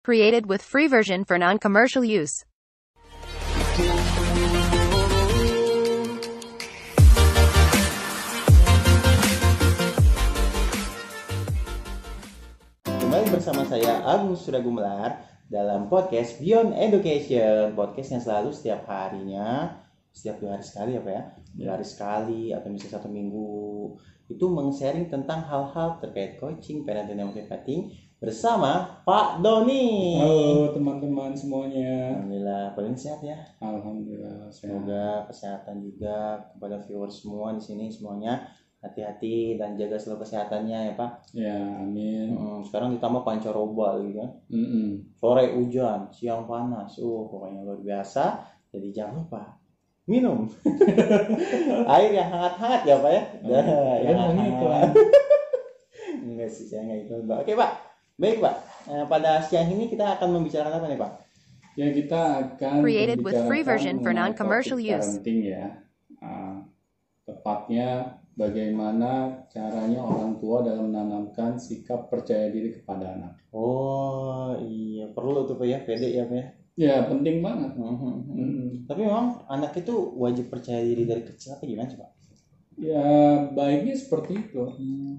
Created with free version for non-commercial use. Kembali bersama saya Agus Suragumelar dalam podcast Beyond Education Podcast yang selalu setiap harinya Setiap dua hari sekali apa ya Dua hari sekali atau misalnya satu minggu Itu meng-sharing tentang hal-hal terkait coaching, parenting, dan motivating Bersama Pak Doni Halo teman-teman semuanya. Alhamdulillah, paling sehat ya Alhamdulillah sehat. Semoga kesehatan juga kepada viewers semua di sini semuanya hati-hati dan jaga selalu kesehatannya ya Pak. Ya, amin. Hmm, sekarang ditambah pancaroba gitu kan. Mm-mm. sore hujan, siang panas, uh pokoknya luar biasa. Jadi jangan lupa minum air yang hangat-hangat ya pak ya. Dah, yang Kan ini hangat. iklan. Enggak sih saya nggak itu pak. Oke pak, baik pak. Eh, pada siang ini kita akan membicarakan apa nih pak? Ya kita akan Created with free membicarakan version for non-commercial use. Parenting ya. Ah, tepatnya bagaimana caranya orang tua dalam menanamkan sikap percaya diri kepada anak. Oh iya perlu tuh pak ya, pede ya pak ya. Ya penting banget. Mhm. Mm-mm. Tapi memang anak itu wajib percaya diri dari kecil apa gimana sih pak? Ya baiknya seperti itu.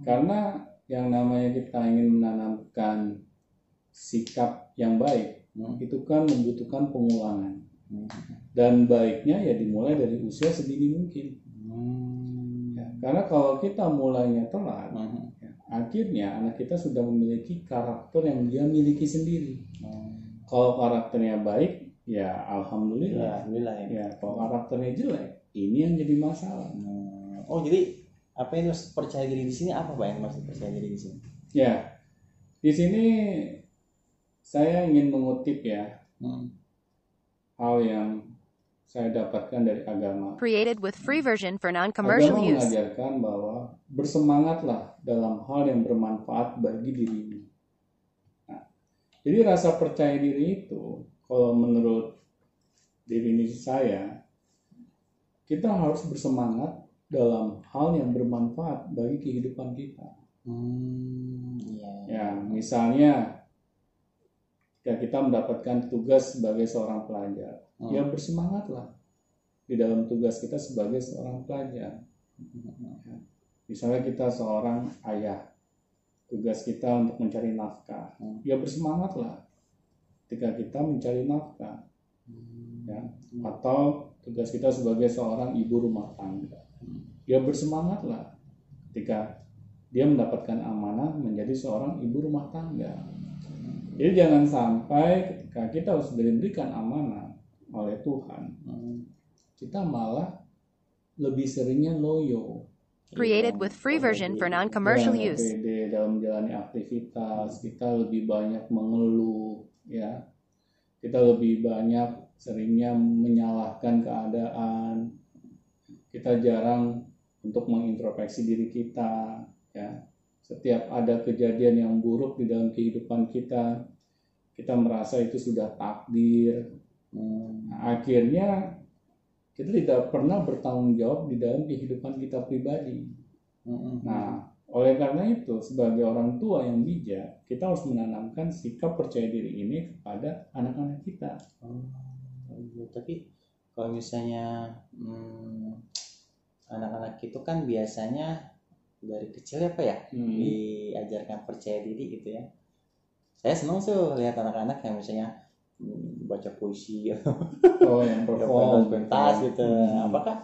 Karena yang namanya kita ingin menanamkan sikap yang baik Hmm. itu kan membutuhkan pengulangan. Hmm. dan baiknya ya dimulai dari usia sedini mungkin Hmm. ya, karena kalau kita mulainya telat Mhm. ya, akhirnya anak kita sudah memiliki karakter yang dia miliki sendiri Hmm. kalau karakternya baik ya Ya, alhamdulillah alhamdulillah ya. ya kalau karakternya jelek ini yang jadi masalah Hmm. Oh jadi apa yang harus percaya diri di sini apa pak yang maksud percaya diri di sini? ya di sini saya ingin mengutip ya Hmm. hal yang saya dapatkan dari agama Created with free version for non-commercial Agama use. mengajarkan bahwa bersemangatlah dalam hal yang bermanfaat bagi dirimu. Nah, jadi rasa percaya diri itu, kalau menurut diri ini saya, kita harus bersemangat dalam hal yang bermanfaat bagi kehidupan kita. Hmm. Iya. Ya, misalnya ketika kita mendapatkan tugas sebagai seorang pelajar, Hmm. ya bersemangatlah di dalam tugas kita sebagai seorang pelajar. Ya. Misalnya kita seorang ayah, tugas kita untuk mencari nafkah, Hmm. ya bersemangatlah ketika kita mencari nafkah. Ya. Atau tugas kita sebagai seorang ibu rumah tangga, ya bersemangatlah ketika dia mendapatkan amanah menjadi seorang ibu rumah tangga. Jadi jangan sampai ketika kita sudah diberikan amanah oleh Tuhan, kita malah lebih seringnya loyo. Created with free version for non-commercial use. dalam menjalani aktivitas, kita lebih banyak mengeluh, ya. Kita lebih banyak seringnya menyalahkan keadaan. Kita jarang untuk mengintrospeksi diri kita, ya. Setiap ada kejadian yang buruk di dalam kehidupan kita, kita merasa itu sudah takdir. Nah, akhirnya kita tidak pernah bertanggung jawab di dalam kehidupan kita pribadi. Nah, oleh karena itu, sebagai orang tua yang bijak, kita harus menanamkan sikap percaya diri ini kepada anak-anak kita. Oh, iya. Tapi kalau misalnya hmm, anak-anak itu kan biasanya dari kecil ya pak ya Hmm. diajarkan percaya diri gitu ya. Saya senang tuh lihat anak-anak yang misalnya hmm, baca puisi Oh, yang perform. pentas gitu. Hmm. Apakah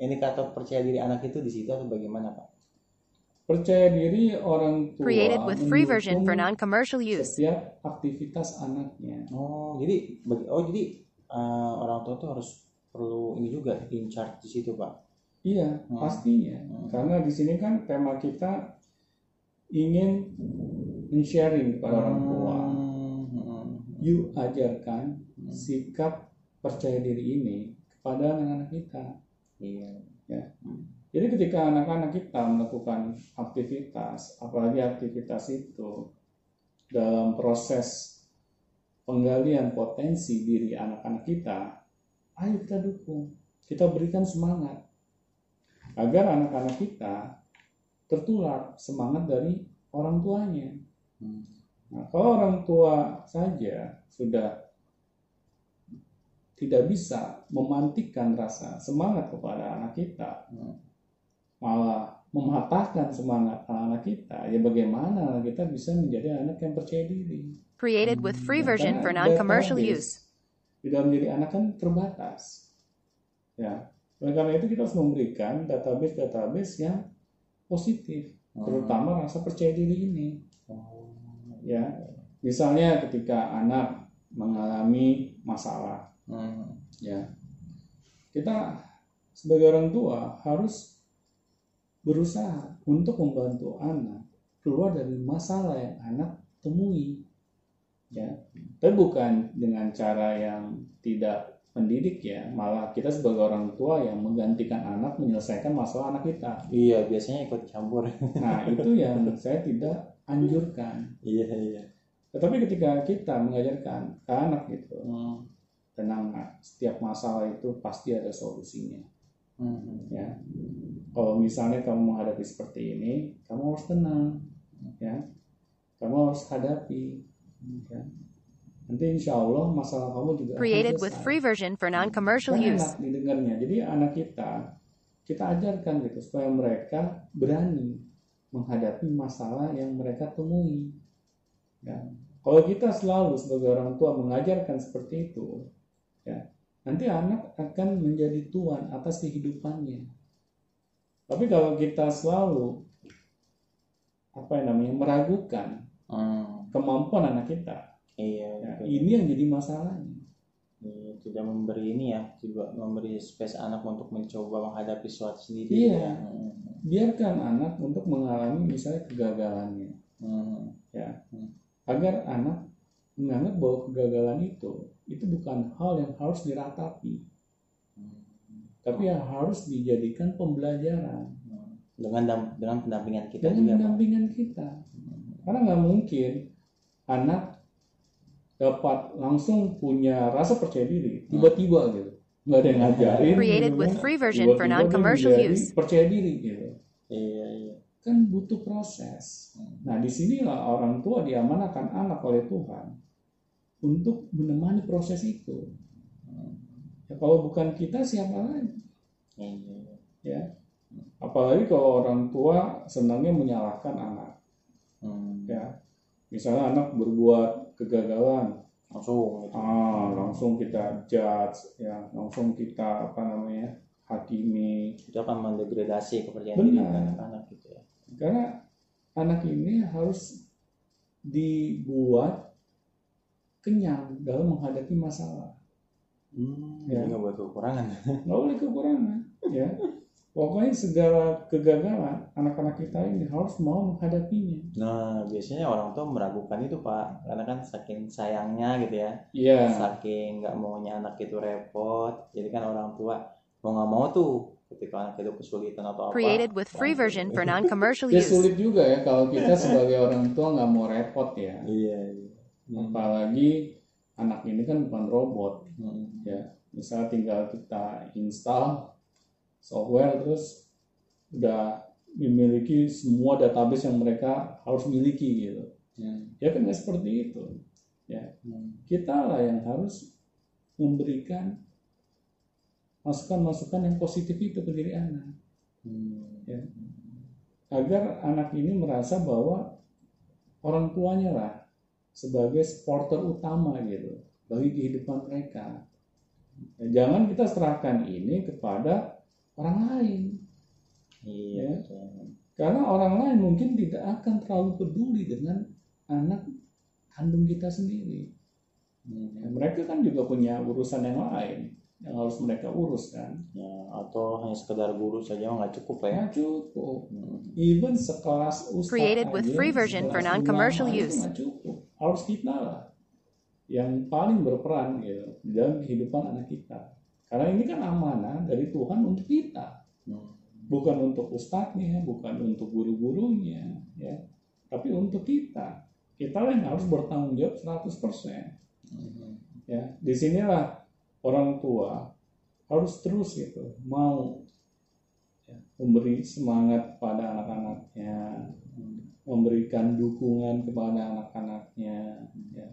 indikator percaya diri anak itu di situ atau bagaimana pak? Percaya diri orang tua Created with free version for non-commercial use. setiap aktivitas anaknya. Oh jadi bagi, oh jadi eh, orang tua tuh harus perlu ini juga in charge di situ pak. Iya, Hmm. pastinya. Hmm. Karena di sini kan tema kita ingin men-sharing kepada orang tua. Hmm, hmm. Yuk ajarkan sikap percaya diri ini kepada anak-anak kita. Iya. Jadi ketika anak-anak kita melakukan aktivitas, apalagi aktivitas itu dalam proses penggalian potensi diri anak-anak kita, ayo kita dukung, kita berikan semangat agar anak-anak kita tertular semangat dari orang tuanya. Hmm. Nah, kalau orang tua saja sudah tidak bisa memantikan rasa semangat kepada anak kita, malah mematahkan semangat anak kita, ya bagaimana anak kita bisa menjadi anak yang percaya diri? Created with free version for non-commercial use. Di dalam diri anak kan terbatas. Ya, oleh karena itu kita harus memberikan database-database yang positif, terutama rasa percaya diri ini. Ya, misalnya ketika anak mengalami masalah, Hmm. ya kita sebagai orang tua harus berusaha untuk membantu anak keluar dari masalah yang anak temui ya tapi bukan dengan cara yang tidak pendidik ya malah kita sebagai orang tua yang menggantikan anak menyelesaikan masalah anak kita Iya, biasanya ikut campur. nah itu yang saya tidak anjurkan iya, iya. tetapi ketika kita mengajarkan ke anak gitu Hmm. tenang nak setiap masalah itu pasti ada solusinya Hmm. ya kalau misalnya kamu menghadapi seperti ini kamu harus tenang ya kamu harus hadapi ya. nanti insya Allah masalah kamu juga akan Created with selesai. free version for non-commercial use. enak didengarnya jadi anak kita kita ajarkan gitu supaya mereka berani menghadapi masalah yang mereka temui ya kalau kita selalu sebagai orang tua mengajarkan seperti itu ya nanti anak akan menjadi tuan atas kehidupannya tapi kalau kita selalu apa yang namanya meragukan Hmm. kemampuan anak kita Iya, ya, betul. ini yang jadi masalahnya tidak memberi ini ya, juga memberi space anak untuk mencoba menghadapi suatu sendiri. Iya. ya. Hmm. biarkan anak untuk mengalami misalnya kegagalannya Hmm. ya Hmm. agar anak menganggap bahwa kegagalan itu itu bukan hal yang harus diratapi. Tapi yang harus dijadikan pembelajaran Hmm. Dengan dengan pendampingan kita dengan juga. Pak. pendampingan kita karena nggak mungkin anak dapat langsung punya rasa percaya diri tiba-tiba gitu nggak ada yang ngajarin Created with free version for Tiba-tiba dia non-commercial use. percaya diri gitu Iya, iya. kan butuh proses. Nah, di sinilah orang tua diamanahkan anak oleh Tuhan untuk menemani proses itu. Ya, kalau bukan kita siapa lagi? Iya. Ya, apalagi kalau orang tua senangnya menyalahkan anak. Hmm. Ya, misalnya anak berbuat kegagalan, Langsung gitu. ah langsung kita judge, ya langsung kita apa namanya hakimi. Itu akan mendegradasi kepercayaan diri anak-anak gitu ya. Karena anak ini harus dibuat kenyang dalam menghadapi masalah. Hmm. Ya. Nggak buat kekurangan. Nggak boleh kekurangan, ya. Pokoknya segala kegagalan anak-anak kita ini harus mau menghadapinya. Nah, biasanya orang tua meragukan itu Pak, karena kan saking sayangnya gitu ya, Iya, saking nggak maunya anak itu repot, jadi kan orang tua mau nggak mau tuh ketika anak itu kesulitan atau apa. Created with free version for non-commercial ya use. sulit juga ya kalau kita sebagai orang tua nggak mau repot ya. Iya, iya. Hmm. Apalagi anak ini kan bukan robot, Hmm. ya. Misalnya tinggal kita install software terus udah memiliki semua database yang mereka harus miliki gitu. Hmm. Ya kan seperti itu. Ya, Hmm. kita lah yang harus memberikan masukan-masukan yang positif itu ke diri anak Hmm. Ya. agar anak ini merasa bahwa orang tuanya lah sebagai supporter utama gitu bagi kehidupan mereka. Ya, jangan kita serahkan ini kepada orang lain Iya. Ya. karena orang lain mungkin tidak akan terlalu peduli dengan anak kandung kita sendiri. Hmm. Ya, mereka kan juga punya urusan yang lain yang harus mereka urus kan. Ya, atau hanya sekedar guru saja nggak cukup ya. Ya cukup. Hmm. Even sekelas ustaz Created with free version for ulama itu use. nggak cukup. Harus kita lah yang paling berperan gitu dalam kehidupan anak kita. Karena ini kan amanah dari Tuhan untuk kita, bukan untuk ustadznya, bukan untuk guru-gurunya, ya, tapi untuk kita. Kita lah yang harus bertanggung jawab 100%. Hmm. Ya, di sinilah orang tua harus terus gitu mau ya, memberi semangat pada anak-anaknya memberikan dukungan kepada anak-anaknya, ya.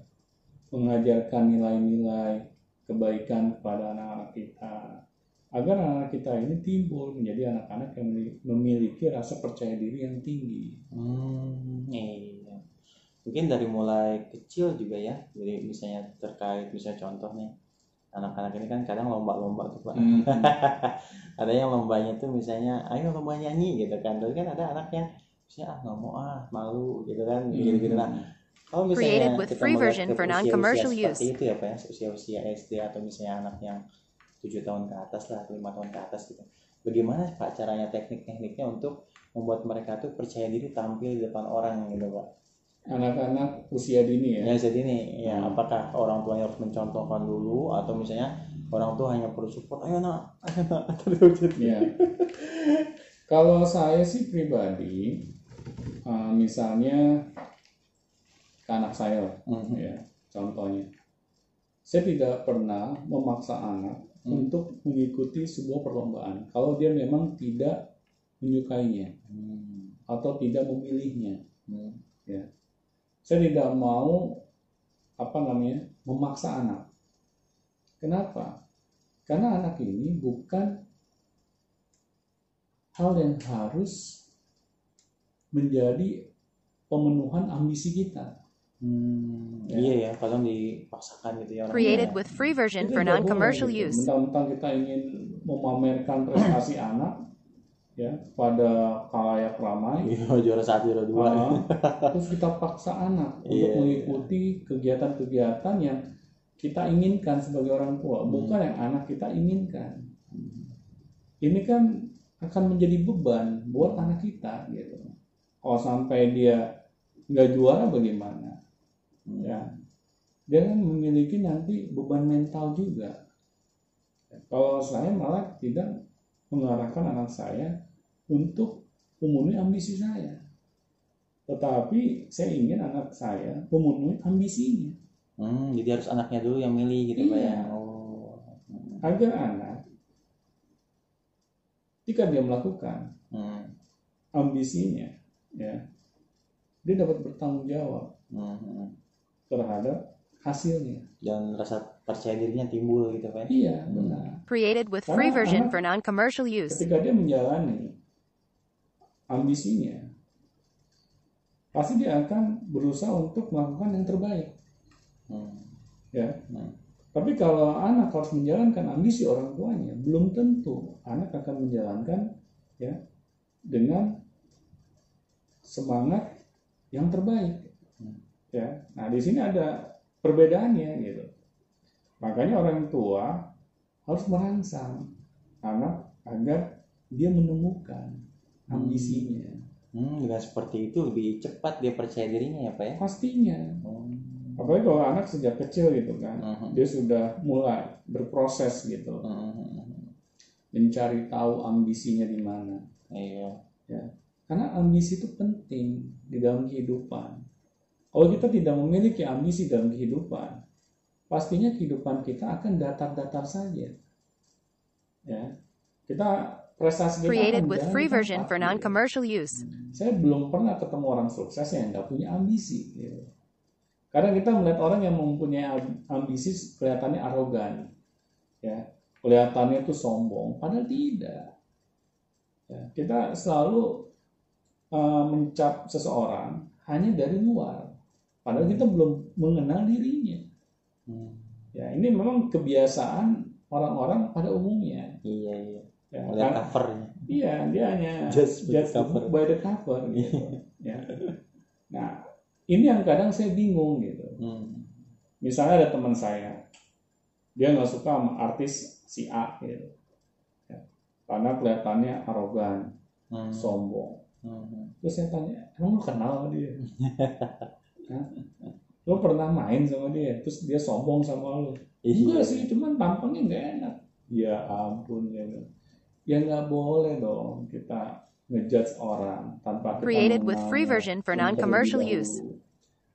mengajarkan nilai-nilai kebaikan kepada anak-anak kita, agar anak-anak kita ini timbul menjadi anak-anak yang memiliki- rasa percaya diri yang tinggi. Hmm, iya. Mungkin dari mulai kecil juga ya. Jadi misalnya terkait misalnya contoh nih anak-anak ini kan kadang lomba-lomba tuh pak. Hmm. ada yang lombanya tuh misalnya ayo lomba nyanyi gitu kan. Tapi kan ada anak yang misalnya ah nggak mau ah malu gitu kan gitu-gitu. Nah kalau misalnya Created with kita free version ke for usia-usia non-commercial seperti use. itu ya pak ya usia-usia SD atau misalnya anak yang tujuh tahun ke atas lah lima tahun ke atas gitu. Bagaimana pak caranya teknik-tekniknya untuk membuat mereka tuh percaya diri tampil di depan orang gitu pak? Anak-anak usia dini ya. Ya jadi nih, ya Hmm. apakah orang tuanya harus mencontohkan dulu atau misalnya orang tua hanya perlu support, ayo nak, ayo nak, terus jadi. Ya. Kalau saya sih pribadi, eh, misalnya ke anak saya, lah, Mhm. ya, contohnya, saya tidak pernah memaksa anak Hmm. untuk mengikuti sebuah perlombaan kalau dia memang tidak menyukainya Hmm. atau tidak memilihnya. Hmm. Saya tidak mau apa namanya memaksa anak. Kenapa? Karena anak ini bukan hal yang harus menjadi pemenuhan ambisi kita. Hmm, Ya. Iya ya, kadang dipaksakan gitu ya orang Created tua. with free version for non-commercial gitu. use. Mentang-mentang kita ingin memamerkan prestasi anak ya pada kalayak ramai, Iya, juara satu, juara dua. Ah, terus kita paksa anak untuk Iya, mengikuti kegiatan-kegiatan yang kita inginkan sebagai orang tua, Hmm. bukan yang anak kita inginkan. Ini kan akan menjadi beban buat anak kita gitu. Kalau sampai dia nggak juara bagaimana? Hmm. Ya, dia kan memiliki nanti beban mental juga. Kalau saya malah tidak mengarahkan anak saya untuk memenuhi ambisi saya. Tetapi saya ingin anak saya memenuhi ambisinya. Hmm, jadi harus anaknya dulu yang milih gitu pak ya. Iya. Oh. Hmm. Agar anak, ketika dia melakukan Hmm. ambisinya, ya, dia dapat bertanggung jawab Hmm. terhadap hasilnya. Dan rasa percaya dirinya timbul gitu pak. ya. Iya, Hmm. benar. Created with free Karena version for non-commercial use. ketika dia menjalani ambisinya, pasti dia akan berusaha untuk melakukan yang terbaik. Hmm. Ya, Hmm. tapi kalau anak harus menjalankan ambisi orang tuanya, belum tentu anak akan menjalankan ya dengan semangat yang terbaik. Hmm. Ya, nah di sini ada perbedaannya gitu. Makanya orang tua harus merangsang anak agar dia menemukan ambisinya. Hmm, dengan seperti itu lebih cepat dia percaya dirinya ya pak ya. Pastinya. Hmm. Apalagi kalau anak sejak kecil gitu kan, Mhm. dia sudah mulai berproses gitu, Hmm. mencari tahu ambisinya di mana. Iya. Karena ambisi itu penting di dalam kehidupan. Kalau kita tidak memiliki ambisi dalam kehidupan, pastinya kehidupan kita akan datar-datar saja. Ya, kita prestasi kita Created akan with free version for non-commercial use. Saya belum pernah ketemu orang sukses yang nggak punya ambisi. Gitu. Kadang kita melihat orang yang mempunyai am- ambisi kelihatannya arogan, ya, kelihatannya itu sombong, padahal tidak. Ya, kita selalu uh, mencap seseorang hanya dari luar, padahal kita belum mengenal dirinya. Hmm. Ya, ini memang kebiasaan orang-orang pada umumnya. Iya iya. Ya, Lihat karena- covernya. Iya, dia hanya Just the cover. by the cover gitu. ya. Nah, ini yang kadang saya bingung gitu. Hmm. Misalnya ada teman saya, dia nggak suka sama artis si A gitu. Ya. Karena kelihatannya arogan, Hmm. sombong. Hmm. Terus saya tanya, emang lu kenal sama dia? Hah? Lu pernah main sama dia? Terus dia sombong sama lu? Iya. Enggak sih, cuman tampangnya nggak enak. Ya ampun ya. Ya nggak boleh dong kita ngejudge orang tanpa kita Created with free version for non-commercial use.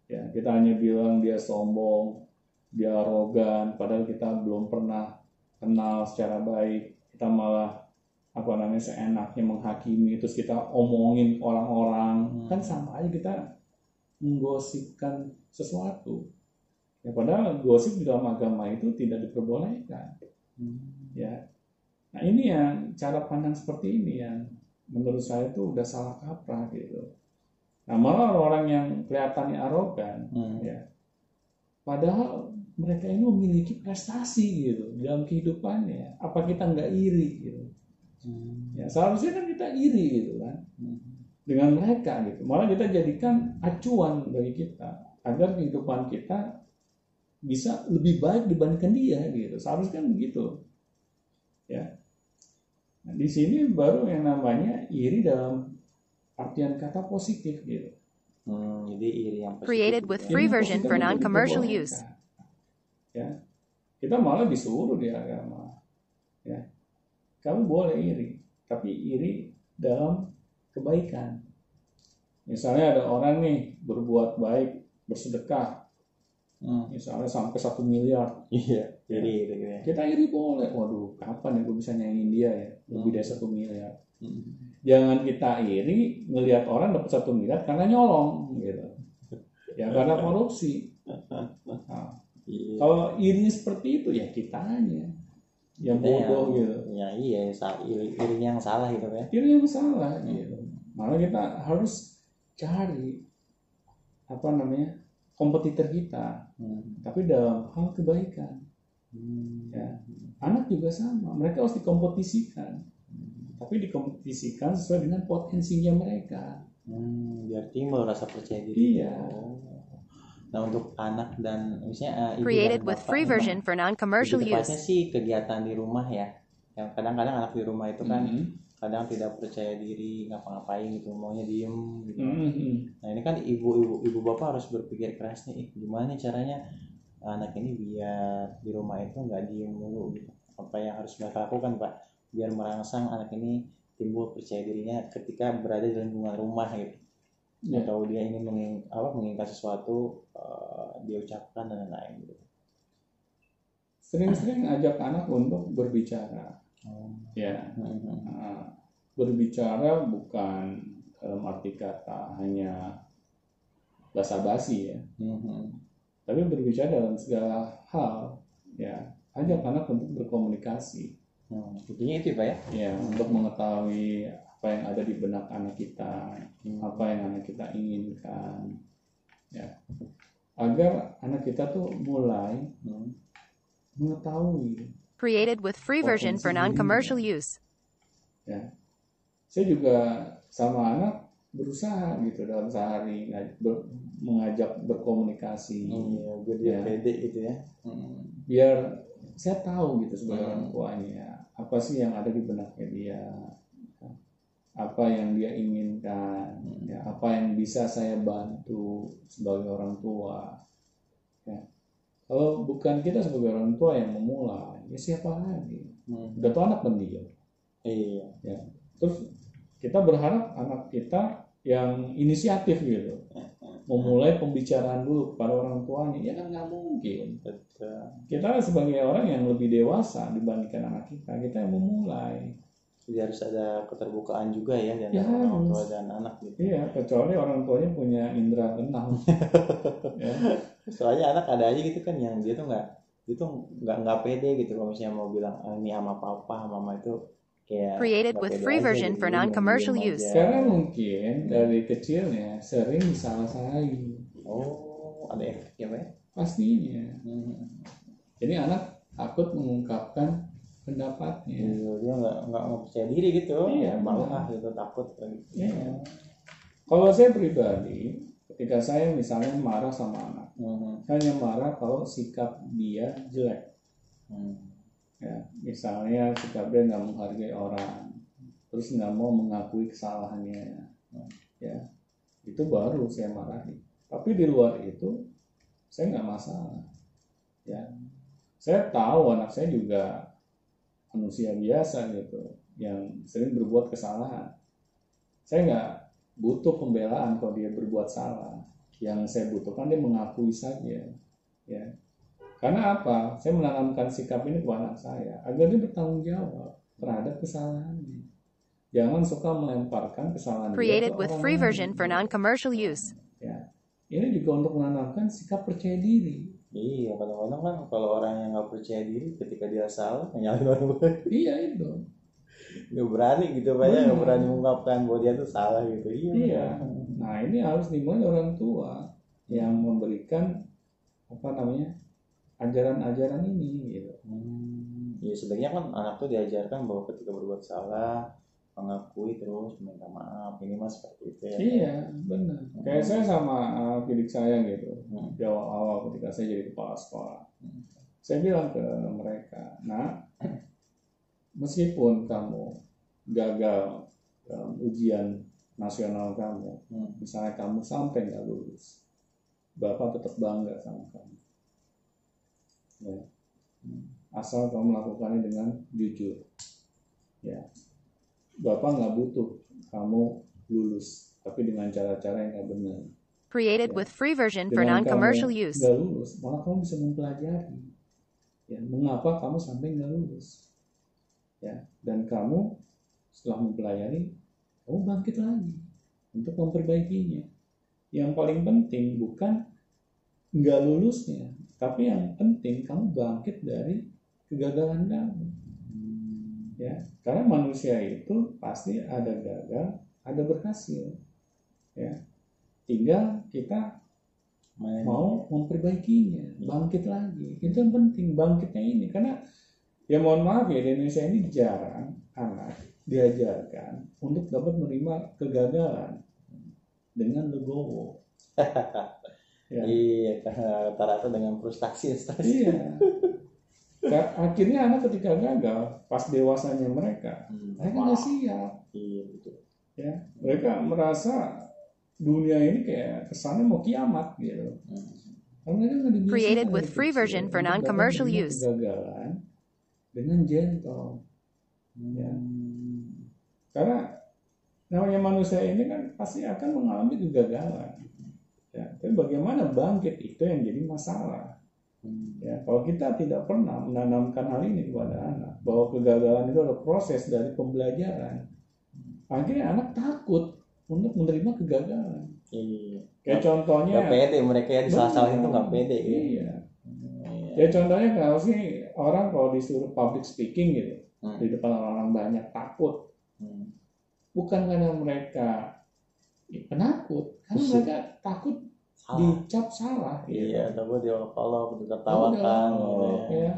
Ya, kita hanya bilang dia sombong, dia arogan, padahal kita belum pernah kenal secara baik. Kita malah apa namanya seenaknya menghakimi terus kita omongin orang-orang. Hmm. kan sama aja kita menggosipkan sesuatu. Ya padahal gosip di dalam agama itu tidak diperbolehkan. Ya. Nah ini yang cara pandang seperti ini yang menurut saya itu udah salah kaprah gitu. Nah malah orang yang kelihatannya arogan Hmm. ya. Padahal mereka ini memiliki prestasi gitu dalam kehidupannya. Apa kita nggak iri gitu Hmm. ya seharusnya kan kita iri gitu kan Hmm. dengan mereka gitu malah kita jadikan acuan bagi kita agar kehidupan kita bisa lebih baik dibandingkan dia gitu seharusnya kan begitu ya nah, di sini baru yang namanya iri dalam artian kata positif gitu Hmm, jadi iri yang positif Created with ya. free version for non-commercial use. Ya, kita malah disuruh di agama. Ya, kamu boleh iri, tapi iri dalam kebaikan. Misalnya ada orang nih berbuat baik, bersedekah, Hmm. misalnya sampai satu miliar, Iya, iri gitu ya. kita iri boleh. Waduh, kapan ya gue bisa nyanyiin dia ya? Lebih Hmm. dari satu miliar. Hmm. Jangan kita iri ngelihat orang dapat satu miliar karena nyolong, gitu. Ya karena korupsi. Nah, Iya. Kalau irinya seperti itu ya kitanya yang Kita bodoh gitu. Ya iya, iri, irinya yang salah gitu ya. Iri yang salah gitu. Malah kita harus cari apa namanya kompetitor kita, Hmm. tapi dalam hal kebaikan. Hmm. Ya. Anak juga sama, mereka harus dikompetisikan, tapi dikompetisikan sesuai dengan potensinya mereka. Hmm, biar timbul rasa percaya diri. Iya. Oh. Nah untuk anak dan misalnya eh, ibu Created dan with bapak free version for non-commercial use. sih kegiatan di rumah ya. Yang kadang-kadang anak di rumah itu kan Mhm. kadang tidak percaya diri ngapa-ngapain gitu, maunya diem gitu. Mhm. Nah ini kan ibu-ibu ibu bapak harus berpikir keras nih, "Ih, gimana nih caranya anak ini biar di rumah itu nggak diem mulu gitu. Apa yang harus mereka lakukan pak? Biar merangsang anak ini timbul percaya dirinya ketika berada di lingkungan rumah gitu. Ya. Atau dia ingin menging, apa, menginginkan sesuatu eh, dia ucapkan dan lain-lain gitu. Sering-sering ajak anak untuk berbicara. Oh. Ya, Mhm. Nah, berbicara bukan dalam arti kata hanya basa-basi ya, Mhm. tapi berbicara dalam segala hal ya, ajak anak untuk berkomunikasi Hmm, intinya itu ya pak ya. ya, untuk mengetahui apa yang ada di benak anak kita, apa yang anak kita inginkan ya, agar anak kita tuh mulai Hmm. mengetahui Created with free version for non-commercial use. ya saya juga sama anak berusaha gitu dalam sehari ber- mengajak berkomunikasi Iya, biar dia Ya. pede gitu ya. Hmm. biar saya tahu gitu sebagai Hmm. orang tuanya apa sih yang ada di benaknya dia apa yang dia inginkan ya apa yang bisa saya bantu sebagai orang tua ya kalau bukan kita sebagai orang tua yang memulai ya siapa lagi Hmm. udah tuh anak pendiam Iya. terus kita berharap anak kita yang inisiatif gitu memulai pembicaraan dulu kepada orang tuanya ya kan nggak mungkin Betul. kita sebagai orang yang lebih dewasa dibandingkan anak kita kita yang memulai Jadi harus ada keterbukaan juga ya di Ya, antara orang tua harus. dan anak gitu. iya kecuali orang tuanya punya indera keenam ya. Soalnya anak ada aja gitu kan yang dia tuh nggak dia tuh nggak nggak pede gitu kalau misalnya mau bilang "Ah, ini sama papa sama mama itu kayak Created with free aja version gitu, for non-commercial diem-diem use. aja. karena mungkin dari kecilnya sering disalah-salahi Oh, ada efeknya pak ya? pastinya Hmm. jadi anak takut mengungkapkan pendapatnya Iya, dia nggak nggak mau percaya diri gitu, Iya, malu benar. ah gitu takut gitu. Iya. Kalau saya pribadi, ketika saya misalnya marah sama anak, Hmm. saya hanya marah kalau sikap dia jelek. Hmm. Ya, misalnya sikap dia nggak menghargai orang, terus nggak mau mengakui kesalahannya, ya itu baru saya marahi. Tapi di luar itu, saya nggak masalah. Ya, saya tahu anak saya juga manusia biasa gitu, yang sering berbuat kesalahan. Saya nggak butuh pembelaan kalau dia berbuat salah. Yang saya butuhkan dia mengakui saja, ya. Karena apa? Saya menanamkan sikap ini kepada anak saya agar dia bertanggung jawab. terhadap kesalahannya. Jangan suka melemparkan kesalahan Created ke with free version for non-commercial use. Ya. Ini juga untuk menanamkan sikap percaya diri. Iya, kadang-kadang kan kalau orang yang nggak percaya diri ketika dia salah, nyalain orang lain. Iya itu. nggak berani gitu pak ya, nggak berani mengungkapkan bahwa dia tuh salah gitu. Iya. Iya. Nah ini harus dimulai orang tua yang memberikan apa namanya ajaran-ajaran ini gitu. Hmm, ya sebenarnya kan anak tuh diajarkan bahwa ketika berbuat salah mengakui terus minta maaf ini mas seperti itu ya. Iya benar. Kayak saya sama uh, adik saya gitu. Hmm. Di awal-awal ketika saya jadi kepala sekolah, Hmm. saya bilang ke mereka, nah meskipun kamu gagal dalam ujian nasional kamu, Hmm. misalnya kamu sampai nggak lulus, bapak tetap bangga sama kamu. Ya. Asal kamu melakukannya dengan jujur. Ya. Bapak nggak butuh kamu lulus, tapi dengan cara-cara yang nggak benar. Created Yeah. with free version for non-commercial use. nggak lulus, malah kamu bisa mempelajari. Ya, mengapa kamu sampai nggak lulus? Ya, dan kamu setelah mempelajari, kamu bangkit lagi untuk memperbaikinya. Yang paling penting bukan nggak lulusnya, tapi yang penting kamu bangkit dari kegagalan kamu. Ya, karena manusia itu pasti ada gagal, ada berhasil. Ya, tinggal kita Main. mau memperbaikinya, bangkit lagi. Itu yang penting, bangkitnya ini. Karena ya mohon maaf ya, di Indonesia ini jarang anak diajarkan untuk dapat menerima kegagalan dengan legowo. Ya. Iya, rata-rata dengan frustasi stres. Iya. Akhirnya anak ketika gagal, pas dewasanya mereka, Hmm. mereka nggak siap. Iya betul. Ya, mereka merasa dunia ini kayak kesannya mau kiamat gitu. Hmm. Karena mereka nggak dibiasakan Created with free kecil version for non-commercial use. Kegagalan dengan gentle. Ya. Karena namanya manusia ini kan pasti akan mengalami kegagalan. Ya, tapi bagaimana bangkit itu yang jadi masalah. Ya, kalau kita tidak pernah menanamkan hal ini kepada anak, bahwa kegagalan itu adalah proses dari pembelajaran, akhirnya anak takut untuk menerima kegagalan. Iya. Kayak contohnya, Gak pede mereka ya disalah-salahin Benar. tuh gak pede. Iya. Iya. Iya. Ya contohnya kalau sih orang kalau disuruh public speaking gitu Hmm. di depan orang banyak takut, Hmm. bukan karena mereka ya, penakut, karena mereka takut Salah. dicap salah. gitu. Iya, takut diolok-olok, Tahu ditertawakan gitu ya. Ya.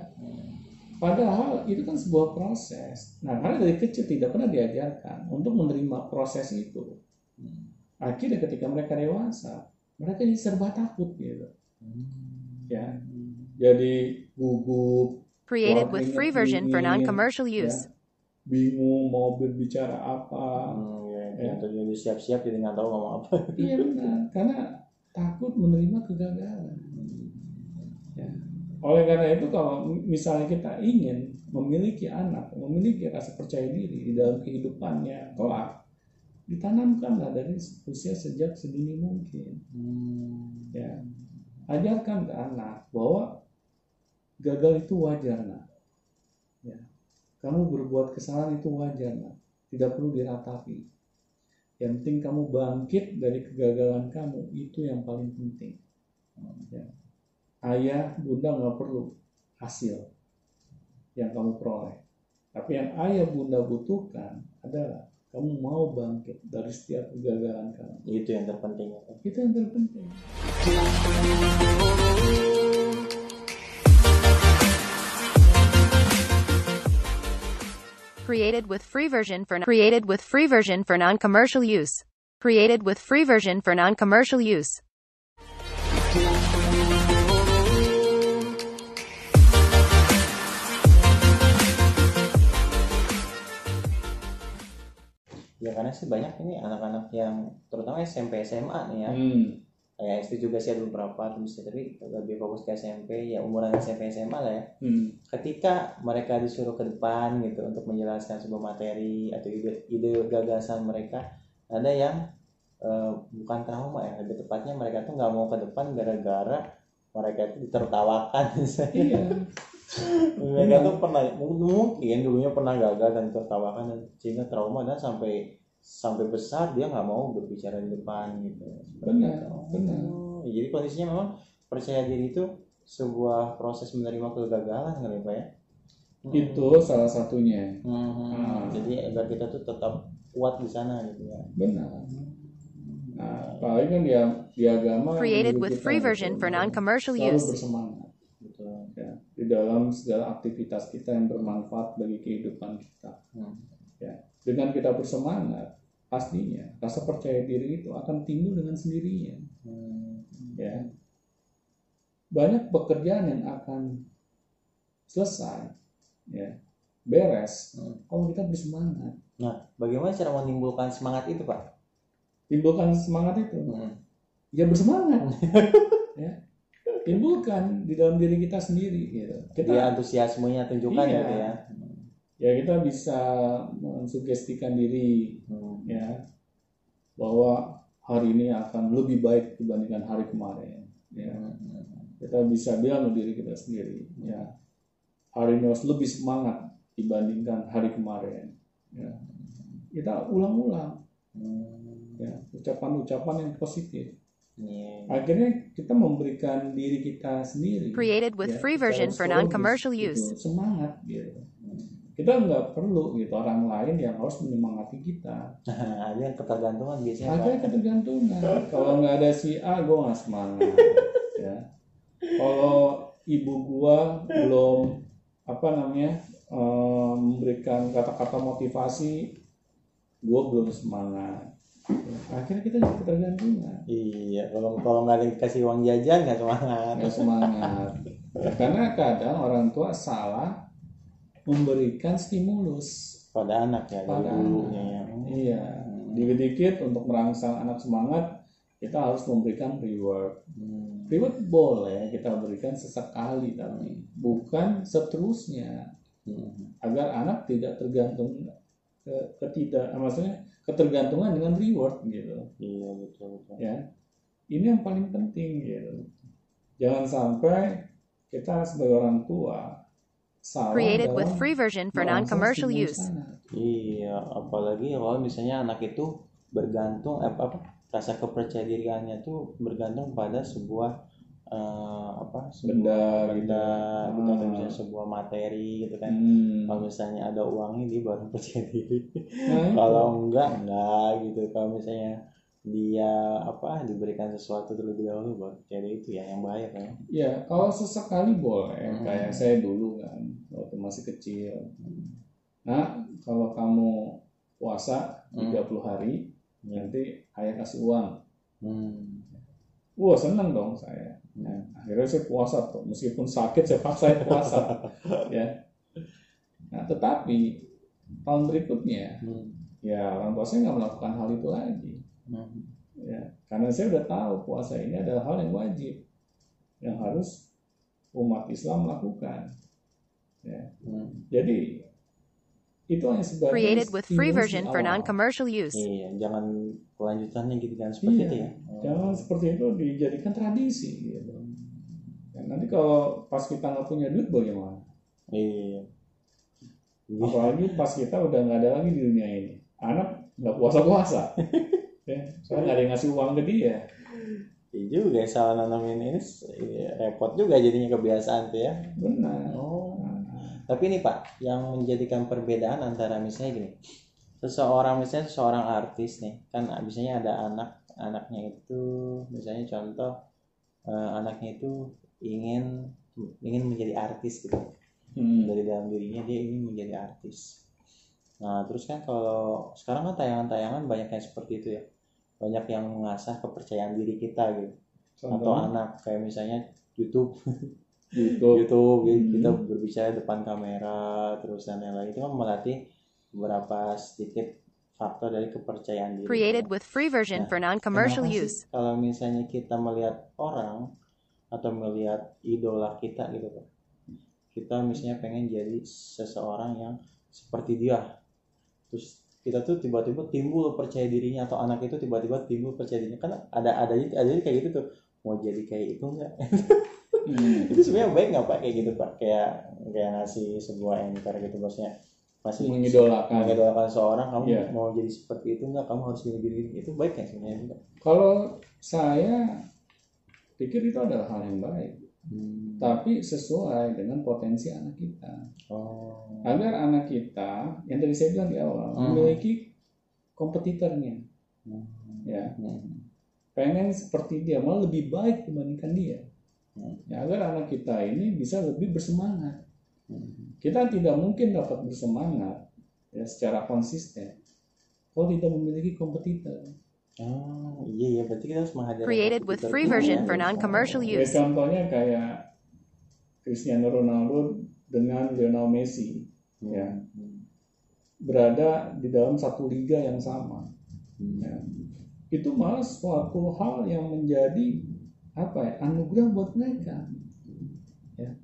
Padahal itu kan sebuah proses. Nah, karena dari kecil tidak pernah diajarkan untuk menerima proses itu. Hmm. Akhirnya ketika mereka dewasa, mereka jadi serba takut gitu. Ya, jadi gugup, Created with free version for non-commercial ya, use. bingung mau berbicara apa. Hmm, ya, Ya. Jadi siap-siap jadi nggak tahu ngomong apa. Iya benar, karena takut menerima kegagalan. Ya. Oleh karena itu kalau misalnya kita ingin memiliki anak, memiliki rasa percaya diri di dalam kehidupannya kelak, ditanamkanlah dari usia sejak sedini mungkin. Hmm. Ya, ajarkan ke anak bahwa gagal itu wajar nak. Ya. Kamu berbuat kesalahan itu wajar nak. Tidak perlu diratapi. Yang penting kamu bangkit dari kegagalan kamu itu yang paling penting. Ya. Ayah, bunda nggak perlu hasil yang kamu peroleh. Tapi yang ayah, bunda butuhkan adalah kamu mau bangkit dari setiap kegagalan kamu. Itu yang terpenting. Itu yang terpenting. Created with free version for created with free version for non-commercial use. Created with free version for non-commercial use. Ya karena sih banyak ini anak-anak yang terutama SMP SMA nih ya. Hmm. Kayak SD juga sih ada beberapa terus tapi lebih fokus ke SMP ya umuran SMP SMA lah ya. Hmm. Ketika mereka disuruh ke depan gitu untuk menjelaskan sebuah materi atau ide, ide gagasan mereka ada yang eh, bukan trauma ya lebih tepatnya mereka tuh nggak mau ke depan gara-gara mereka itu ditertawakan Iya. mereka tuh pernah mungkin dulunya pernah gagal dan tertawakan dan sehingga trauma dan sampai sampai besar dia nggak mau berbicara di depan gitu. Benar, Oh, benar. jadi kondisinya memang percaya diri itu sebuah proses menerima kegagalan kali ya pak ya? Itu salah satunya. Hmm, Ah. jadi agar kita tuh tetap kuat di sana gitu ya. Benar. Nah apalagi kan dia di agama Created with free gitu, version for non-commercial selalu use. bersemangat betul ya di dalam segala aktivitas kita yang bermanfaat bagi kehidupan kita. Hmm. Ya dengan kita bersemangat pastinya rasa percaya diri itu akan timbul dengan sendirinya. Hmm. ya. Banyak pekerjaan yang akan selesai ya beres Hmm. kalau kita bersemangat. Nah bagaimana cara menimbulkan semangat itu pak? Timbulkan semangat itu? Hmm. ya bersemangat. Ya. Timbulkan di dalam diri kita sendiri gitu. Kita antusiasmenya tunjukkan Iya. gitu ya ya kita bisa mensugestikan diri Hmm. ya bahwa hari ini akan lebih baik dibandingkan hari kemarin ya Hmm. kita bisa bilang ke diri kita sendiri ya hari ini harus lebih semangat dibandingkan hari kemarin ya kita ulang-ulang Hmm. ya ucapan-ucapan yang positif Iya. akhirnya kita memberikan diri kita sendiri Created with ya, free version for non-commercial gitu, use. semangat gitu kita nggak perlu gitu orang lain yang harus menyemangati kita. Ada yang ketergantungan biasanya ada pak. ketergantungan. Kalau nggak ada si A gue nggak semangat ya. Kalau ibu gua belum apa namanya eh, memberikan kata-kata motivasi gue belum semangat. Akhirnya kita jadi ketergantungan. Iya kalau kalau nggak ada dikasih uang jajan nggak semangat. Nggak semangat. Karena kadang orang tua salah memberikan stimulus pada anak ya dari Pada dulunya anak. ya. Iya dikit-dikit untuk merangsang anak semangat kita harus memberikan reward. Hmm. reward boleh kita berikan sesekali tapi bukan seterusnya. Hmm. agar anak tidak tergantung ke, ketidak maksudnya ketergantungan dengan reward gitu. Iya betul betul. Ya. Ini yang paling penting gitu. Jangan sampai kita sebagai orang tua Created with free version for non-commercial use. Iya, apalagi kalau misalnya anak itu bergantung eh, apa rasa kepercayaan diriannya tuh bergantung pada sebuah eh, apa sebuah Benda gitu. benda gitu atau Ah. misalnya sebuah materi gitu kan. Hmm. Kalau misalnya ada uangnya dia baru percaya diri. Itu. Kalau enggak enggak gitu. Kalau misalnya dia apa diberikan sesuatu terlebih dahulu percaya diri itu ya yang bahaya kan. Ya, kalau sesekali boleh, Hmm. kayak saya dulu kan, waktu masih kecil. Nah, kalau kamu puasa Hmm. 30 hari, Ya. nanti ayah kasih uang. Hmm. Wah, seneng dong saya. Hmm. Nah, akhirnya saya puasa tuh, meskipun sakit saya paksa puasa. ya. Nah, tetapi tahun berikutnya, Hmm. ya orang tua saya nggak melakukan hal itu lagi. Hmm. Ya, karena saya udah tahu puasa ini adalah hal yang wajib, yang harus umat Islam lakukan. Ya. Hmm. Jadi itu hanya sebagai Created with free version for awal. non-commercial use. Iya, jangan kelanjutannya gitu kan seperti Iya, itu ya. Jangan seperti itu dijadikan tradisi gitu. Dan nanti kalau pas kita nggak punya duit bagaimana? Iya. Apalagi pas kita udah nggak ada lagi di dunia ini. Anak nggak puasa-puasa. ya, soalnya nggak ada yang ngasih uang ke dia. Iya juga ya, salah nanamin ini iya, repot juga jadinya kebiasaan tuh ya. Benar. Oh. Tapi ini Pak, yang menjadikan perbedaan antara misalnya gini, seseorang misalnya seseorang artis nih, kan misalnya ada anak, anaknya itu misalnya contoh eh, anaknya itu ingin ingin menjadi artis gitu. Hmm. dari dalam dirinya dia ingin menjadi artis. Nah, terus kan kalau sekarang kan tayangan-tayangan banyak yang seperti itu ya. Banyak yang mengasah kepercayaan diri kita gitu. Atau Contoh anak kayak misalnya YouTube, YouTube. YouTube gitu, Hmm. kita berbicara depan kamera terus dan lain-lain itu kan melatih beberapa sedikit faktor dari kepercayaan diri. Created with free version Nah, for non-commercial use. Kalau misalnya kita melihat orang atau melihat idola kita gitu. Kita misalnya pengen jadi seseorang yang seperti dia. Terus kita tuh tiba-tiba timbul percaya dirinya atau anak itu tiba-tiba timbul percaya dirinya. Kan ada ada ada kayak gitu tuh. Mau jadi kayak itu enggak Hmm. itu sebenarnya baik nggak pak? Kayak gitu pak. Kayak kayak ngasih sebuah anchor gitu bosnya masih mengidolakan. mengidolakan seorang kamu Iya. mau jadi seperti itu nggak? Kamu harus gini gini itu baik kan sebenarnya? Kalau saya pikir itu adalah hal yang baik Hmm. tapi sesuai dengan potensi anak kita oh agar anak kita yang tadi saya bilang di awal Hmm. memiliki kompetitornya Hmm. ya Hmm. pengen seperti dia malah lebih baik dibandingkan dia Hmm. ya agar anak kita ini bisa lebih bersemangat Hmm. kita tidak mungkin dapat bersemangat ya secara konsisten kalau tidak memiliki kompetitor Oh, iya ya, berarti kita harus menghadirkan Created with free version ya. for non-commercial ya use. contohnya kayak Cristiano Ronaldo dengan Lionel Messi Hmm. ya berada di dalam satu liga yang sama Hmm. ya. itu malah suatu hal yang menjadi apa ya anugerah buat mereka ya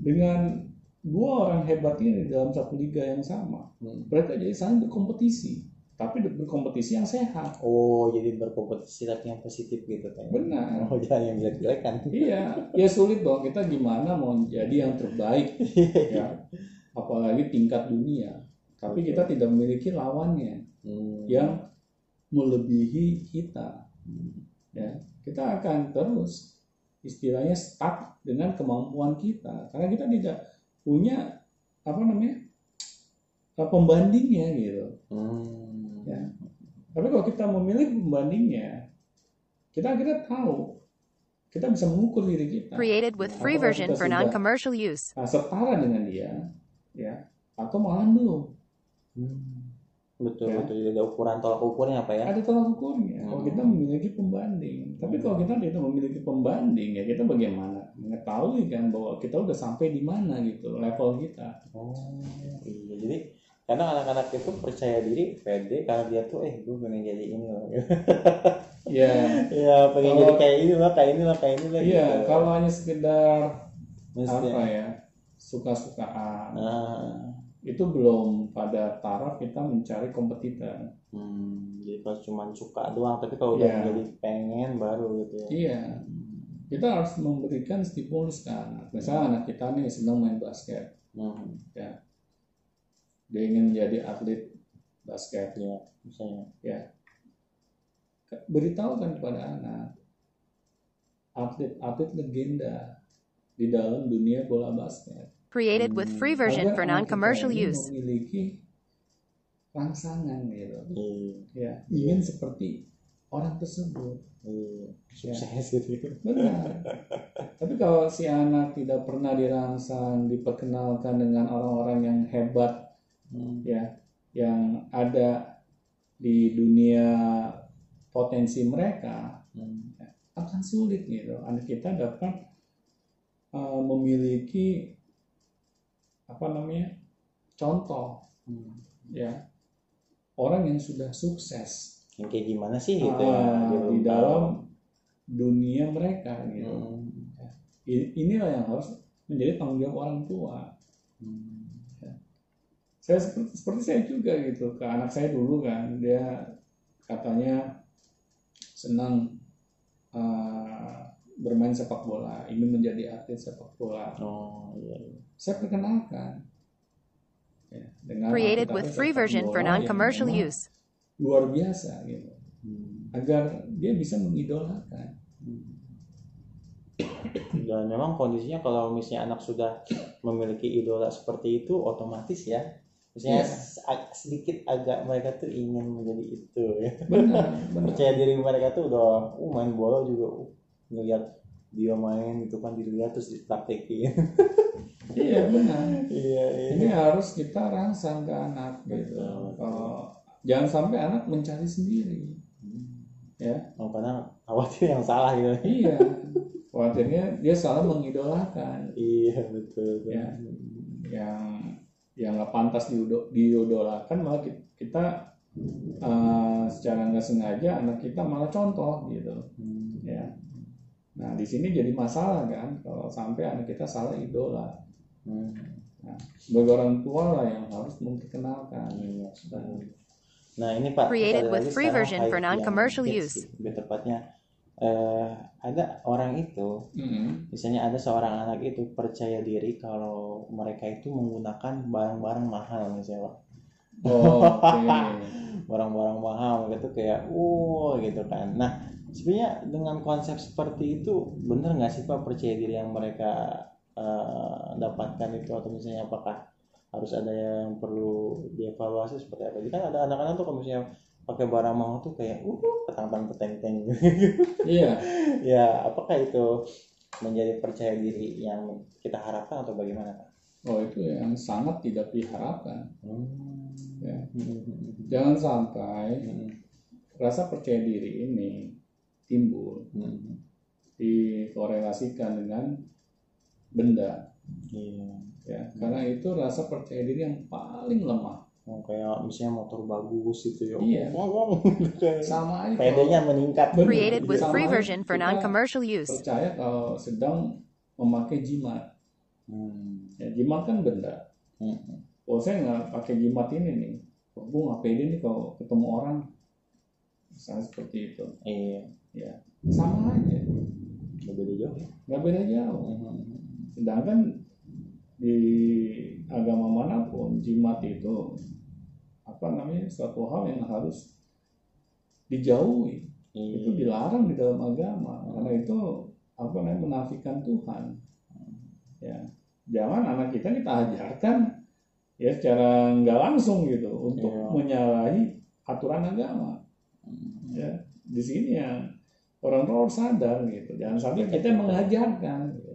dengan dua orang hebat ini di dalam satu liga yang sama Hmm. mereka jadi saling berkompetisi tapi berkompetisi yang sehat. Oh, jadi berkompetisi tapi yang positif gitu kan? benar. Oh, jangan yang jelek-jelek kan? iya. Ya sulit dong. Kita gimana mau jadi yang terbaik? Ya. Apalagi tingkat dunia. Tapi kita tidak memiliki lawannya Hmm. yang melebihi kita. Ya. Kita akan terus istilahnya stuck dengan kemampuan kita. Karena kita tidak punya apa namanya eh, pembandingnya gitu. Hmm. Ya. tapi kalau kita memiliki pembandingnya kita akhirnya tahu kita bisa mengukur diri kita Created with free version for non-commercial use. nah, setara dengan dia ya atau malah belum Hmm. Betul, Ya. betul. Jadi ada ukuran tolak ukurnya apa ya? ada tolak ukurnya kalau Hmm. kita memiliki pembanding tapi kalau kita tidak memiliki pembanding ya kita bagaimana mengetahui kan bahwa kita udah sampai di mana gitu level kita Oh, iya. Jadi kadang anak-anak itu percaya diri, pede karena dia tuh eh gue pengen jadi ini loh. ya ya pengen Kalau- jadi kayak ini lah, kayak ini lah, kayak ini lah. iya gitu. kalau hanya sekedar Mesti- apa ya suka-sukaan Nah, itu belum pada taraf kita mencari kompetitor hmm, jadi kalau cuma suka doang, tapi kalau udah Iya. jadi pengen baru gitu ya. iya kita harus memberikan stimulus ke anak misalnya anak kita nih sedang main basket Hmm, dia ingin menjadi atlet basket ya, misalnya. beritahukan kepada anak atlet-atlet legenda di dalam dunia bola basket Created with free version Agar for non-commercial use. memiliki rangsangan gitu Iya, ya ingin seperti orang tersebut iya. Ya. Sukses gitu. benar tapi kalau si anak tidak pernah dirangsang diperkenalkan dengan orang-orang yang hebat Hmm. ya yang ada di dunia potensi mereka Hmm. akan sulit gitu anak kita dapat uh, memiliki apa namanya contoh Hmm. ya orang yang sudah sukses Yang kayak gimana sih gitu ah, ya? Belum di dalam dunia mereka gitu Hmm. I- inilah yang harus menjadi tanggung jawab orang tua Hmm. Saya seperti, seperti saya juga gitu ke anak saya dulu kan dia katanya senang uh, bermain sepak bola ingin menjadi atlet sepak bola Oh, iya. iya. saya perkenalkan ya, dengan Created with free version for non-commercial use. luar biasa gitu Hmm. agar dia bisa mengidolakan Dan memang kondisinya kalau misalnya anak sudah memiliki idola seperti itu, otomatis ya, Iya. ag- sedikit agak mereka tuh ingin menjadi itu ya. benar benar Percaya diri mereka tuh udah, uh, main bola juga, uh, ngeliat dia main itu kan dilihat terus dipraktekin. iya benar iya, iya. ini harus kita rangsang ke anak gitu Betul. Kalau- jangan sampai anak mencari sendiri ya Oh, karena khawatir yang salah gitu. iya khawatirnya dia salah mengidolakan iya, betul. betul. Ya. yang yang nggak pantas diidolakan malah ki- kita eh, secara nggak sengaja anak kita malah contoh gitu Hmm. ya nah di sini jadi masalah kan kalau sampai anak kita salah idola Hmm. sebagai orang tua lah yang harus memperkenalkan Iya, betul. Nah ini Pak, Created kita with lagi free sekarang version high for yang non-commercial use. gitu. Lebih tepatnya eh, ada orang itu Mm-mm. misalnya ada seorang anak itu percaya diri kalau mereka itu menggunakan barang-barang mahal misalnya Pak. Oh, oke. barang-barang mahal gitu kayak wow gitu kan nah sebenarnya dengan konsep seperti itu bener nggak sih pak percaya diri yang mereka eh, dapatkan itu atau misalnya apakah harus ada yang perlu dievaluasi seperti apa jadi kan ada anak-anak tuh kalau misalnya pakai barang mahal tuh kayak uh petang peteng teng Iya, ya apakah itu menjadi percaya diri yang kita harapkan atau bagaimana pak? oh itu yang sangat tidak diharapkan. Hmm. Ya. Hmm. Jangan sampai Hmm. rasa percaya diri ini timbul Hmm. dikorelasikan dengan benda, Iya. ya. Karena itu rasa percaya diri yang paling lemah. Oh, kayak misalnya motor bagus gitu ya. Iya. Wow, wow. Kayak Sama aja. PD-nya meningkat. Bener. Created with Sama free version for kita non-commercial use. percaya kalau sedang memakai jimat. Hmm. Ya, jimat kan benda. Hmm. Kalau saya nggak pakai jimat ini nih, kok gue nggak pede nih kalau ketemu orang, misalnya seperti itu. Iya. Ya, sama aja, Nggak beda jauh. ya. nggak beda jauh. Hmm. Sedangkan di agama mana pun jimat itu apa namanya suatu hal yang harus dijauhi. Itu Iya. dilarang di dalam agama karena itu apa namanya menafikan Tuhan. Ya, jangan anak kita kita ajarkan ya secara nggak langsung gitu untuk Iya. menyalahi aturan agama. Hmm. Ya, di sini ya orang tua harus sadar gitu. Jangan sampai kita mengajarkan. gitu.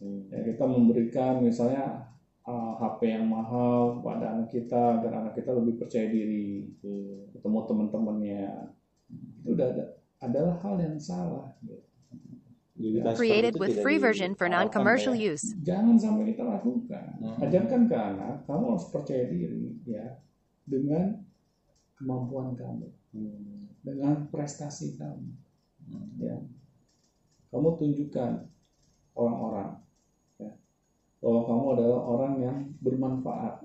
Hmm. Ya, kita memberikan misalnya uh, HP yang mahal kepada anak kita agar anak kita lebih percaya diri Iya. ketemu teman-temannya itu udah ada, adalah hal yang salah gitu. Jadi seperti Created with free version for non-commercial ya. use. jangan sampai kita lakukan Hmm. ajarkan ke anak kamu harus percaya diri ya dengan kemampuan kamu Hmm. dengan prestasi kamu Hmm. ya kamu tunjukkan orang-orang ya bahwa kamu adalah orang yang bermanfaat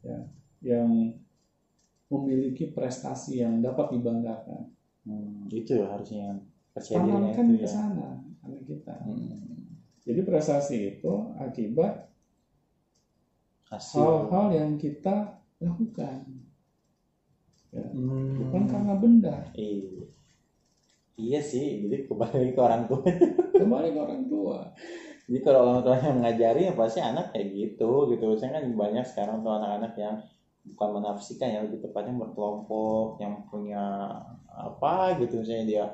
ya yang memiliki prestasi yang dapat dibanggakan Hmm. Itu harusnya percaya tanamkan itu ke ya. sana anak kita Hmm. jadi prestasi itu akibat Hasil. hal-hal yang kita lakukan ya Hmm. bukan karena benda Iya. Iya sih, jadi kembali ke orang tua. kembali ke orang tua Jadi kalau orang tua yang ngajari ya pasti anak kayak gitu gitu. Saya kan banyak sekarang tuh anak-anak yang bukan menafsikan ya lebih tepatnya berkelompok yang punya apa gitu misalnya dia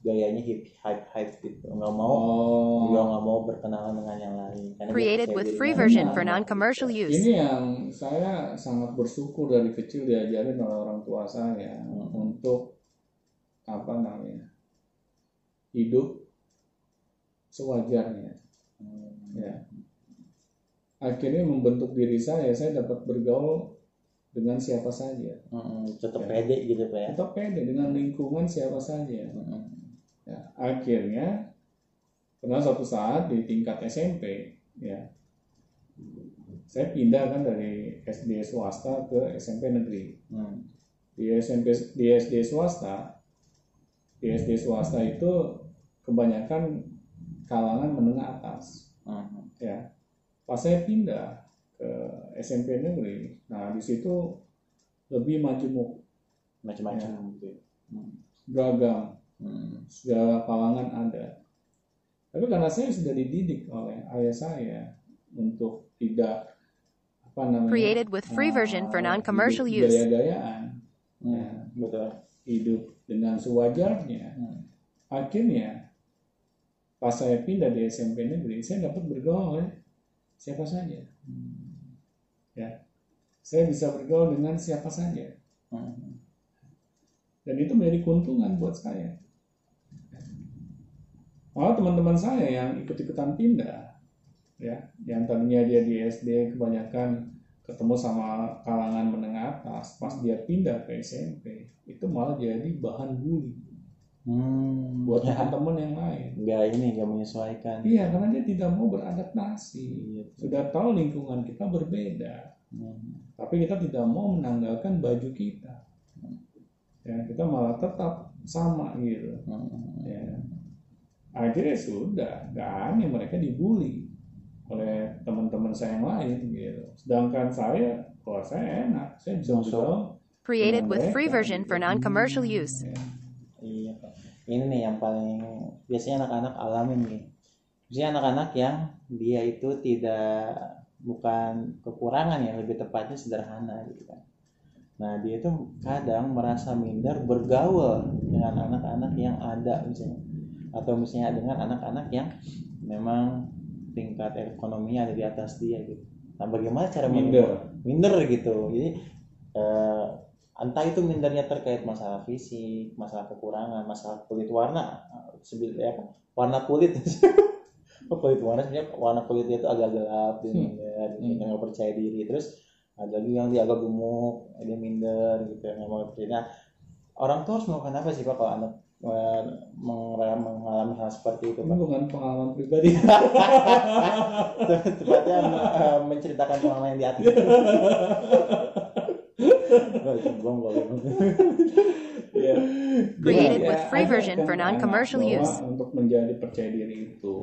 gayanya hip hype hype gitu nggak mau oh nggak mau berkenalan dengan yang lain Karena Created with free version for non-commercial use. ini yang saya sangat bersyukur dari kecil diajarin oleh orang tua saya Hmm. untuk apa namanya hidup sewajarnya. Ya akhirnya membentuk diri saya saya dapat bergaul dengan siapa saja Hmm, tetap Ya. pede gitu pak ya tetap pede dengan lingkungan siapa saja Hmm. ya, akhirnya pernah suatu saat di tingkat SMP ya saya pindah kan dari SD swasta ke SMP negeri Hmm. di SMP di SD swasta di SD swasta itu kebanyakan kalangan menengah atas Hmm. ya pas saya pindah ke SMP negeri nah di situ lebih majemuk macam-macam gitu Hmm. beragam Hmm. segala kalangan ada tapi karena saya sudah dididik oleh ayah saya untuk tidak apa namanya Created with free version for ah, non-commercial hidup use. gaya-gayaan Hmm. betul hidup dengan sewajarnya Hmm. akhirnya pas saya pindah di SMP negeri saya dapat bergaul oleh siapa saja. Ya. Saya bisa bergaul dengan siapa saja. Hmm. dan itu menjadi keuntungan buat saya. Malah teman-teman saya yang ikut-ikutan pindah ya. Yang tadinya dia di SD kebanyakan ketemu sama kalangan menengah atas. Pas dia pindah ke SMP itu malah jadi bahan bully Hmm. buat Ya. teman-teman yang lain nggak ini nggak menyesuaikan iya karena dia tidak mau beradaptasi Iya. sudah tahu lingkungan kita berbeda Hmm. tapi kita tidak mau menanggalkan baju kita ya kita malah tetap sama gitu Hmm. ya akhirnya sudah nggak aneh mereka dibully oleh teman-teman saya yang lain gitu sedangkan saya kalau saya enak saya bisa Created with free version for non-commercial use. Ya. Ini nih yang paling biasanya anak-anak alamin nih. Biasanya anak-anak yang dia itu tidak bukan kekurangan ya, lebih tepatnya sederhana gitu kan. Nah dia itu kadang merasa minder bergaul dengan anak-anak yang ada misalnya, atau misalnya dengan anak-anak yang memang tingkat ekonominya ada di atas dia gitu. Nah bagaimana cara minder minder gitu jadi eh, entah itu mindernya terkait masalah fisik masalah kekurangan masalah kulit warna. Sebil ya kan warna kulit. Oh, kulit warna sebenarnya warna kulitnya itu agak gelap dia Hmm. minder gitu, Hmm. dia nggak percaya diri. Terus ada lagi yang dia agak gemuk dia minder gitu nggak mau percaya nah orang tua harus melakukan apa sih pak kalau anak eh, mengalami, hal seperti itu ini pak? Bukan pengalaman pribadi. Tepatnya eh, menceritakan pengalaman yang di atas Oh, itu gong boleh. ya. Created Jadi, with free version for non-commercial use. Untuk menjadi percaya diri itu,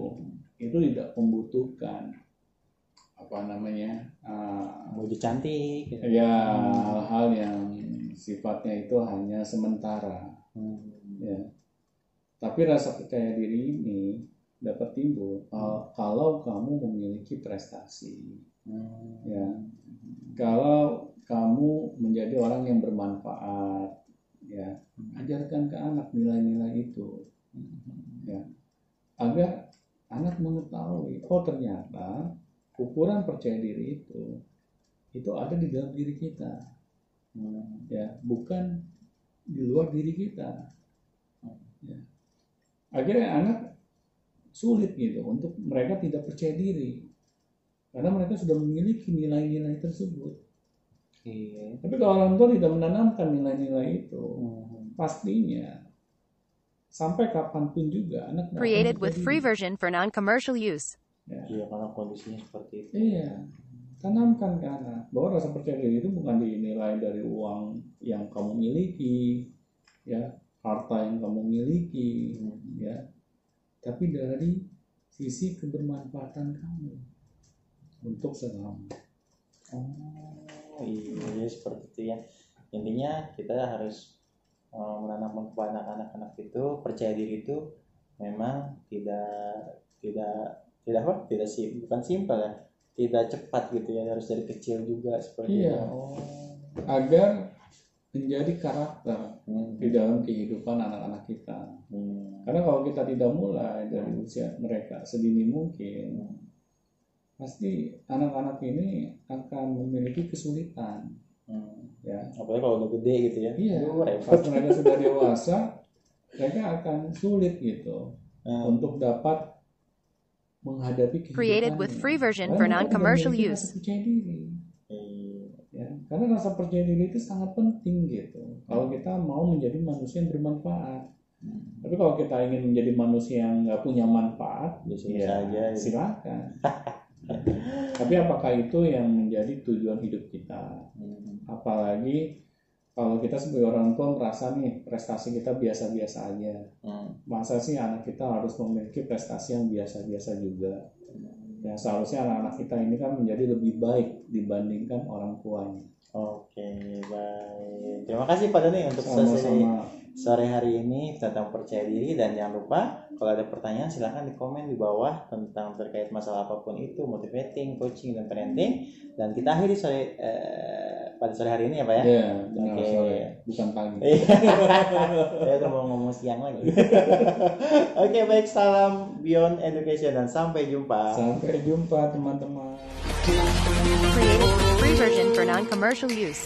itu tidak membutuhkan apa namanya uh, mau jadi cantik gitu. ya hal-hal yang sifatnya itu hanya sementara Hmm. ya tapi rasa percaya diri ini dapat timbul uh, kalau kamu memiliki prestasi Hmm. ya kalau kamu menjadi orang yang bermanfaat ya. Ajarkan ke anak nilai-nilai itu. Ya. Agar anak mengetahui oh ternyata ukuran percaya diri itu itu ada di dalam diri kita. Ya bukan di luar diri kita. Ya. akhirnya anak sulit gitu untuk mereka tidak percaya diri. Karena mereka sudah memiliki nilai-nilai tersebut Iya. tapi kalau orang tua tidak menanamkan nilai-nilai itu Hmm. pastinya sampai kapan pun juga anak Created with free version for non-commercial use. Ya. Iya karena kondisinya seperti itu. Iya, tanamkan ke anak bahwa rasa percaya diri itu bukan dinilai dari uang yang kamu miliki, ya harta yang kamu miliki, Hmm. ya, tapi dari sisi kebermanfaatan kamu untuk sesama. Oh iya seperti itu ya. Intinya kita harus eh, menanamkan kepada anak-anak itu percaya diri itu memang tidak tidak tidak apa tidak sih bukan simpel ya tidak cepat gitu ya harus dari kecil juga seperti Iya. itu. Oh. Agar menjadi karakter Hmm. di dalam kehidupan anak-anak kita. Hmm. Karena kalau kita tidak mulai dari usia mereka sedini mungkin, pasti anak-anak ini akan memiliki kesulitan. Hmm. Ya, Apalagi kalau udah gede gitu ya. iya. Pas mereka sudah dewasa, mereka akan sulit gitu Hmm. untuk dapat menghadapi. Created with free version for non-commercial use. Percaya diri. Iya. Ya, karena rasa percaya diri itu sangat penting gitu. Kalau kita mau menjadi manusia yang bermanfaat. Tapi kalau kita ingin menjadi manusia yang nggak punya manfaat, Biasa-biasa ya aja, gitu. silakan. Tapi apakah itu yang menjadi tujuan hidup kita? Hmm. Apalagi kalau kita sebagai orang tua merasa nih prestasi kita biasa-biasa aja. Hmm. Masa sih anak kita harus memiliki prestasi yang biasa-biasa juga? Ya seharusnya anak-anak kita ini kan menjadi lebih baik dibandingkan orang tuanya. Oke, baik. Terima kasih Pak Doni untuk sesi Sama-sama. sore hari ini tentang percaya diri dan jangan lupa kalau ada pertanyaan silahkan di komen di bawah tentang terkait masalah apa pun itu motivating, coaching dan parenting dan kita akhiri sore eh, pada sore hari ini ya Pak ya. Ya, benar Oke. sore, bukan pagi. Saya udah mau ngomong siang lagi. Oke, baik salam Beyond Education dan sampai jumpa. Sampai jumpa teman-teman. Free version for non-commercial use.